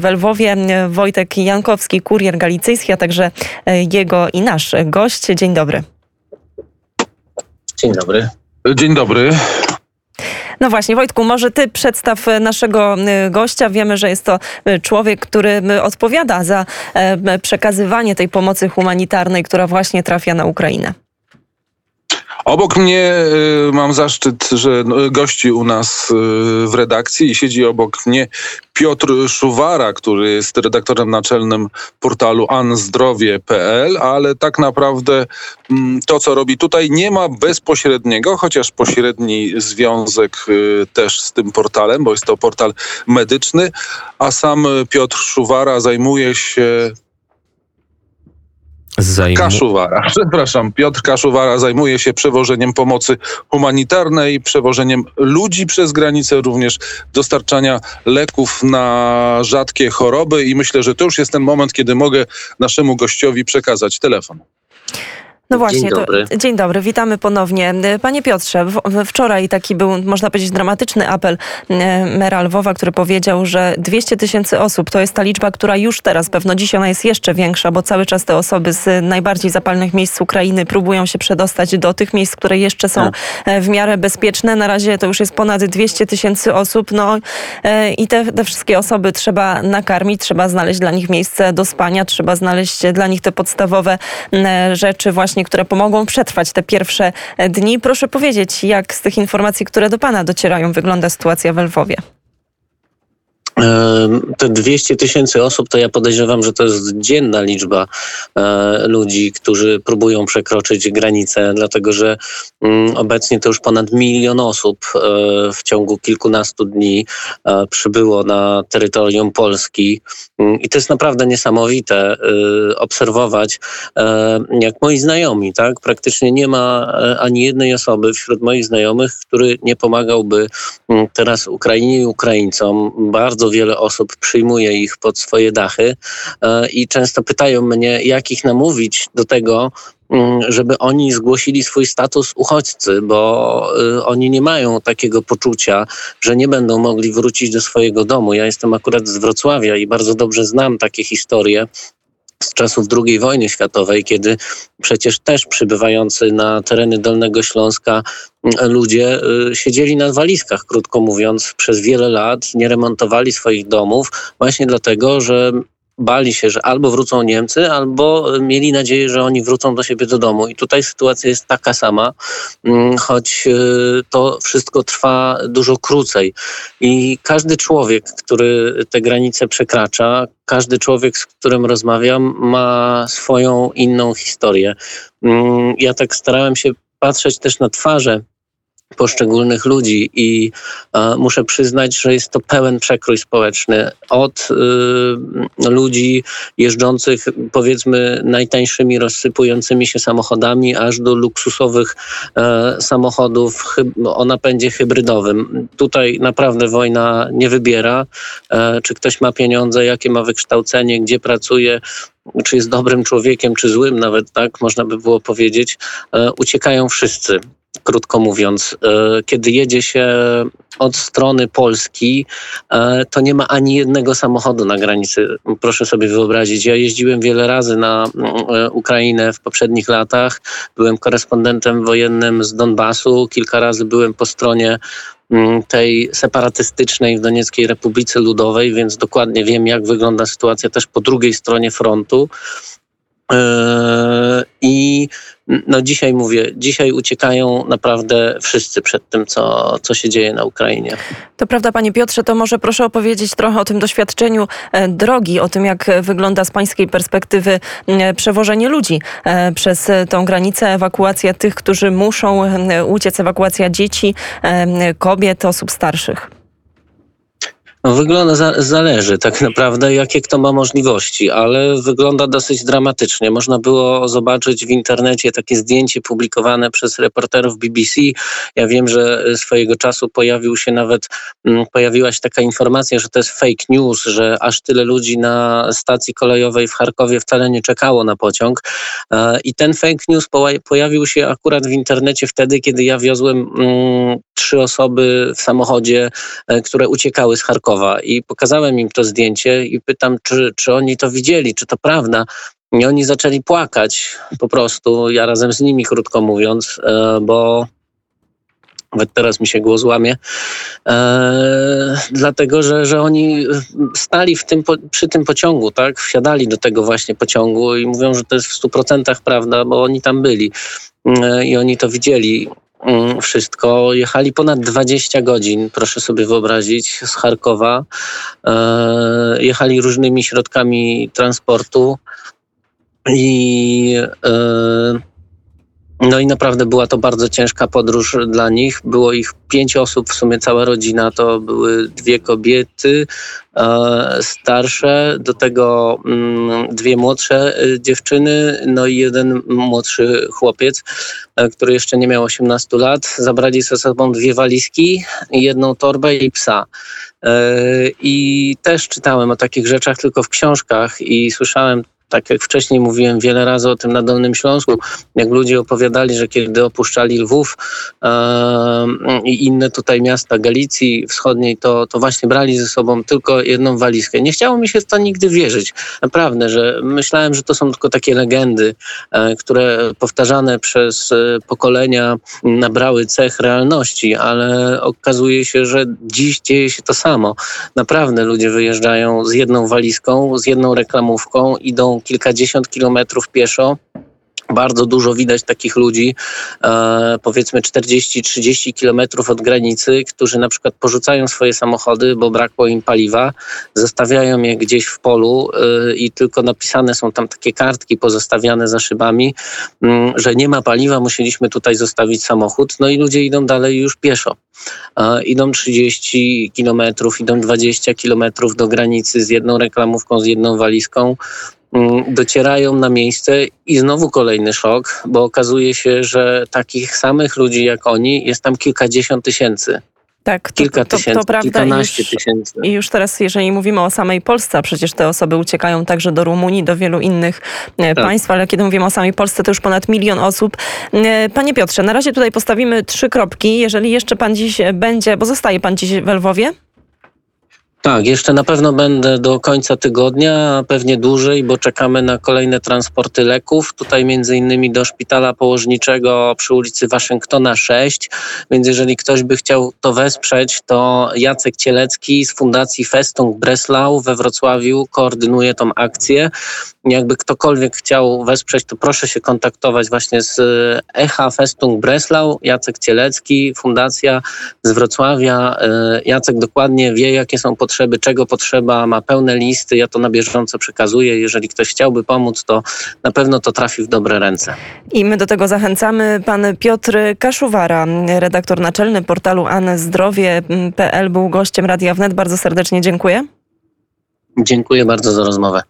W Lwowie Wojtek Jankowski, kurier galicyjski, a także jego i nasz gość. Dzień dobry. Dzień dobry. Dzień dobry. No właśnie, Wojtku, może ty przedstaw naszego gościa. Wiemy, że jest to człowiek, który odpowiada za przekazywanie tej pomocy humanitarnej, która właśnie trafia na Ukrainę. Obok mnie y, mam zaszczyt, że no, gości u nas y, w redakcji i siedzi obok mnie Piotr Szuwara, który jest redaktorem naczelnym portalu anzdrowie.pl, ale tak naprawdę mm, to, co robi tutaj, nie ma bezpośredniego, chociaż pośredni związek y, też z tym portalem, bo jest to portal medyczny, a sam Piotr Szuwara zajmuje się Zajmu... Kaszuwara, przepraszam, Piotr Kaszuwara zajmuje się przewożeniem pomocy humanitarnej, przewożeniem ludzi przez granicę, również dostarczania leków na rzadkie choroby i myślę, że to już jest ten moment, kiedy mogę naszemu gościowi przekazać telefon. No właśnie, dzień dobry. To, dzień dobry, witamy ponownie. Panie Piotrze, w, wczoraj taki był, można powiedzieć, dramatyczny apel e, mera Lwowa, który powiedział, że 200 tysięcy osób to jest ta liczba, która już teraz, pewno dziś ona jest jeszcze większa, bo cały czas te osoby z najbardziej zapalnych miejsc Ukrainy próbują się przedostać do tych miejsc, które jeszcze są tak. e, w miarę bezpieczne. Na razie to już jest ponad 200 tysięcy osób, no e, i te, te wszystkie osoby trzeba nakarmić, trzeba znaleźć dla nich miejsce do spania, trzeba znaleźć dla nich te podstawowe rzeczy właśnie właśnie, które pomogą przetrwać te pierwsze dni. Proszę powiedzieć, jak z tych informacji, które do Pana docierają, wygląda sytuacja w Lwowie? Te 200 tysięcy osób, to ja podejrzewam, że to jest dzienna liczba e, ludzi, którzy próbują przekroczyć granicę, dlatego że mm, obecnie to już ponad milion osób e, w ciągu kilkunastu dni e, przybyło na terytorium Polski. Mm, I to jest naprawdę niesamowite obserwować, jak moi znajomi, tak? Praktycznie nie ma ani jednej osoby wśród moich znajomych, który nie pomagałby mm, teraz Ukrainie i Ukraińcom. Bardzo wiele osób przyjmuje ich pod swoje dachy e, i często pytają mnie, jak ich namówić do tego, mm, żeby oni zgłosili swój status uchodźcy, bo e, oni nie mają takiego poczucia, że nie będą mogli wrócić do swojego domu. Ja jestem akurat z Wrocławia i bardzo dobrze znam takie historie z czasów II wojny światowej, kiedy przecież też przybywający na tereny Dolnego Śląska mm, ludzie y, siedzieli na walizkach, krótko mówiąc, przez wiele lat, nie remontowali swoich domów, właśnie dlatego, że bali się, że albo wrócą Niemcy, albo mieli nadzieję, że oni wrócą do siebie do domu. I tutaj sytuacja jest taka sama, mm, choć y, to wszystko trwa dużo krócej. I każdy człowiek, który te granice przekracza, każdy człowiek, z którym rozmawiam, ma swoją inną historię. Mm, ja tak starałem się patrzeć też na twarze poszczególnych ludzi i e, muszę przyznać, że jest to pełen przekrój społeczny od y, ludzi jeżdżących powiedzmy najtańszymi rozsypującymi się samochodami aż do luksusowych e, samochodów o napędzie hybrydowym. Tutaj naprawdę wojna nie wybiera, e, czy ktoś ma pieniądze, jakie ma wykształcenie, gdzie pracuje, czy jest dobrym człowiekiem, czy złym nawet, tak można by było powiedzieć, e, uciekają wszyscy krótko mówiąc. E, kiedy jedzie się od strony Polski, e, to nie ma ani jednego samochodu na granicy. Proszę sobie wyobrazić. Ja jeździłem wiele razy na e, Ukrainę w poprzednich latach. Byłem korespondentem wojennym z Donbasu. Kilka razy byłem po stronie mm, tej separatystycznej w Donieckiej Republice Ludowej, więc dokładnie wiem, jak wygląda sytuacja też po drugiej stronie frontu. I no dzisiaj mówię, dzisiaj uciekają naprawdę wszyscy przed tym, co, co się dzieje na Ukrainie. To prawda, panie Piotrze, to może proszę opowiedzieć trochę o tym doświadczeniu e, drogi, o tym, jak wygląda z pańskiej perspektywy e, przewożenie ludzi e, przez tą granicę, ewakuacja tych, którzy muszą uciec, ewakuacja dzieci, kobiet, osób starszych. No, wygląda, za, zależy tak naprawdę, jakie kto ma możliwości, ale wygląda dosyć dramatycznie. Można było zobaczyć w internecie takie zdjęcie publikowane przez reporterów BBC. Ja wiem, że swojego czasu pojawił się nawet, mm, pojawiła się taka informacja, że to jest fake news, że aż tyle ludzi na stacji kolejowej w Charkowie wcale nie czekało na pociąg. E, I ten fake news pojawił się akurat w internecie wtedy, kiedy ja wiozłem mm, trzy osoby w samochodzie, które uciekały z Charkowa. I pokazałem im to zdjęcie i pytam, czy, czy oni to widzieli, czy to prawda. I oni zaczęli płakać po prostu, ja razem z nimi, krótko mówiąc, bo nawet teraz mi się głos łamie, e, dlatego że, że oni stali w tym, przy tym pociągu, tak? Wsiadali do tego właśnie pociągu i mówią, że to jest w stu procentach prawda, bo oni tam byli. E, i oni to widzieli wszystko. Jechali ponad 20 godzin, proszę sobie wyobrazić, z Charkowa. E, jechali różnymi środkami transportu i e, no i naprawdę była to bardzo ciężka podróż dla nich. Było ich pięć osób, w sumie cała rodzina to były dwie kobiety e, starsze, do tego mm, dwie młodsze e, dziewczyny, no i jeden młodszy chłopiec, e, który jeszcze nie miał 18 lat. Zabrali ze sobą dwie walizki, jedną torbę i psa. I też czytałem o takich rzeczach tylko w książkach i słyszałem tak jak wcześniej mówiłem wiele razy o tym na Dolnym Śląsku, jak ludzie opowiadali, że kiedy opuszczali Lwów e, i inne tutaj miasta Galicji Wschodniej, to, to właśnie brali ze sobą tylko jedną walizkę. Nie chciało mi się w to nigdy wierzyć. Naprawdę, że myślałem, że to są tylko takie legendy, e, które powtarzane przez e, pokolenia nabrały cech realności, ale okazuje się, że dziś dzieje się to samo. Naprawdę ludzie wyjeżdżają z jedną walizką, z jedną reklamówką, idą kilkadziesiąt kilometrów pieszo. Bardzo dużo widać takich ludzi, e, powiedzmy 40-30 kilometrów od granicy, którzy na przykład porzucają swoje samochody, bo brakło im paliwa, zostawiają je gdzieś w polu e, i tylko napisane są tam takie kartki pozostawiane za szybami, m, że nie ma paliwa, musieliśmy tutaj zostawić samochód. No i ludzie idą dalej już pieszo. E, idą 30 kilometrów, idą 20 kilometrów do granicy z jedną reklamówką, z jedną walizką. Mm, docierają na miejsce i znowu kolejny szok, bo okazuje się, że takich samych ludzi jak oni jest tam kilkadziesiąt tysięcy. Tak, to, Kilka to, tysięcy, to, to prawda. Już, tysięcy. I już teraz, jeżeli mówimy o samej Polsce, a przecież te osoby uciekają także do Rumunii, do wielu innych e, tak. państw, ale kiedy mówimy o samej Polsce, to już ponad milion osób. E, panie Piotrze, na razie tutaj postawimy trzy kropki. Jeżeli jeszcze pan dziś będzie, bo zostaje pan dziś w Lwowie? Tak, jeszcze na pewno będę do końca tygodnia, pewnie dłużej, bo czekamy na kolejne transporty leków. Tutaj między innymi do szpitala położniczego przy ulicy Waszyngtona 6. Więc jeżeli ktoś by chciał to wesprzeć, to Jacek Cielecki z Fundacji Festung Breslau we Wrocławiu koordynuje tą akcję. Jakby ktokolwiek chciał wesprzeć, to proszę się kontaktować właśnie z EHA Festung Breslau. Jacek Cielecki, Fundacja z Wrocławia. E, Jacek dokładnie wie, jakie są potrzeby potrzeby, czego potrzeba, ma pełne listy, ja to na bieżąco przekazuję. Jeżeli ktoś chciałby pomóc, to na pewno to trafi w dobre ręce. I my do tego zachęcamy. Pan Piotr Kaszuwara, redaktor naczelny portalu anezdrowie.pl był gościem Radia Wnet. Bardzo serdecznie dziękuję. Dziękuję bardzo za rozmowę.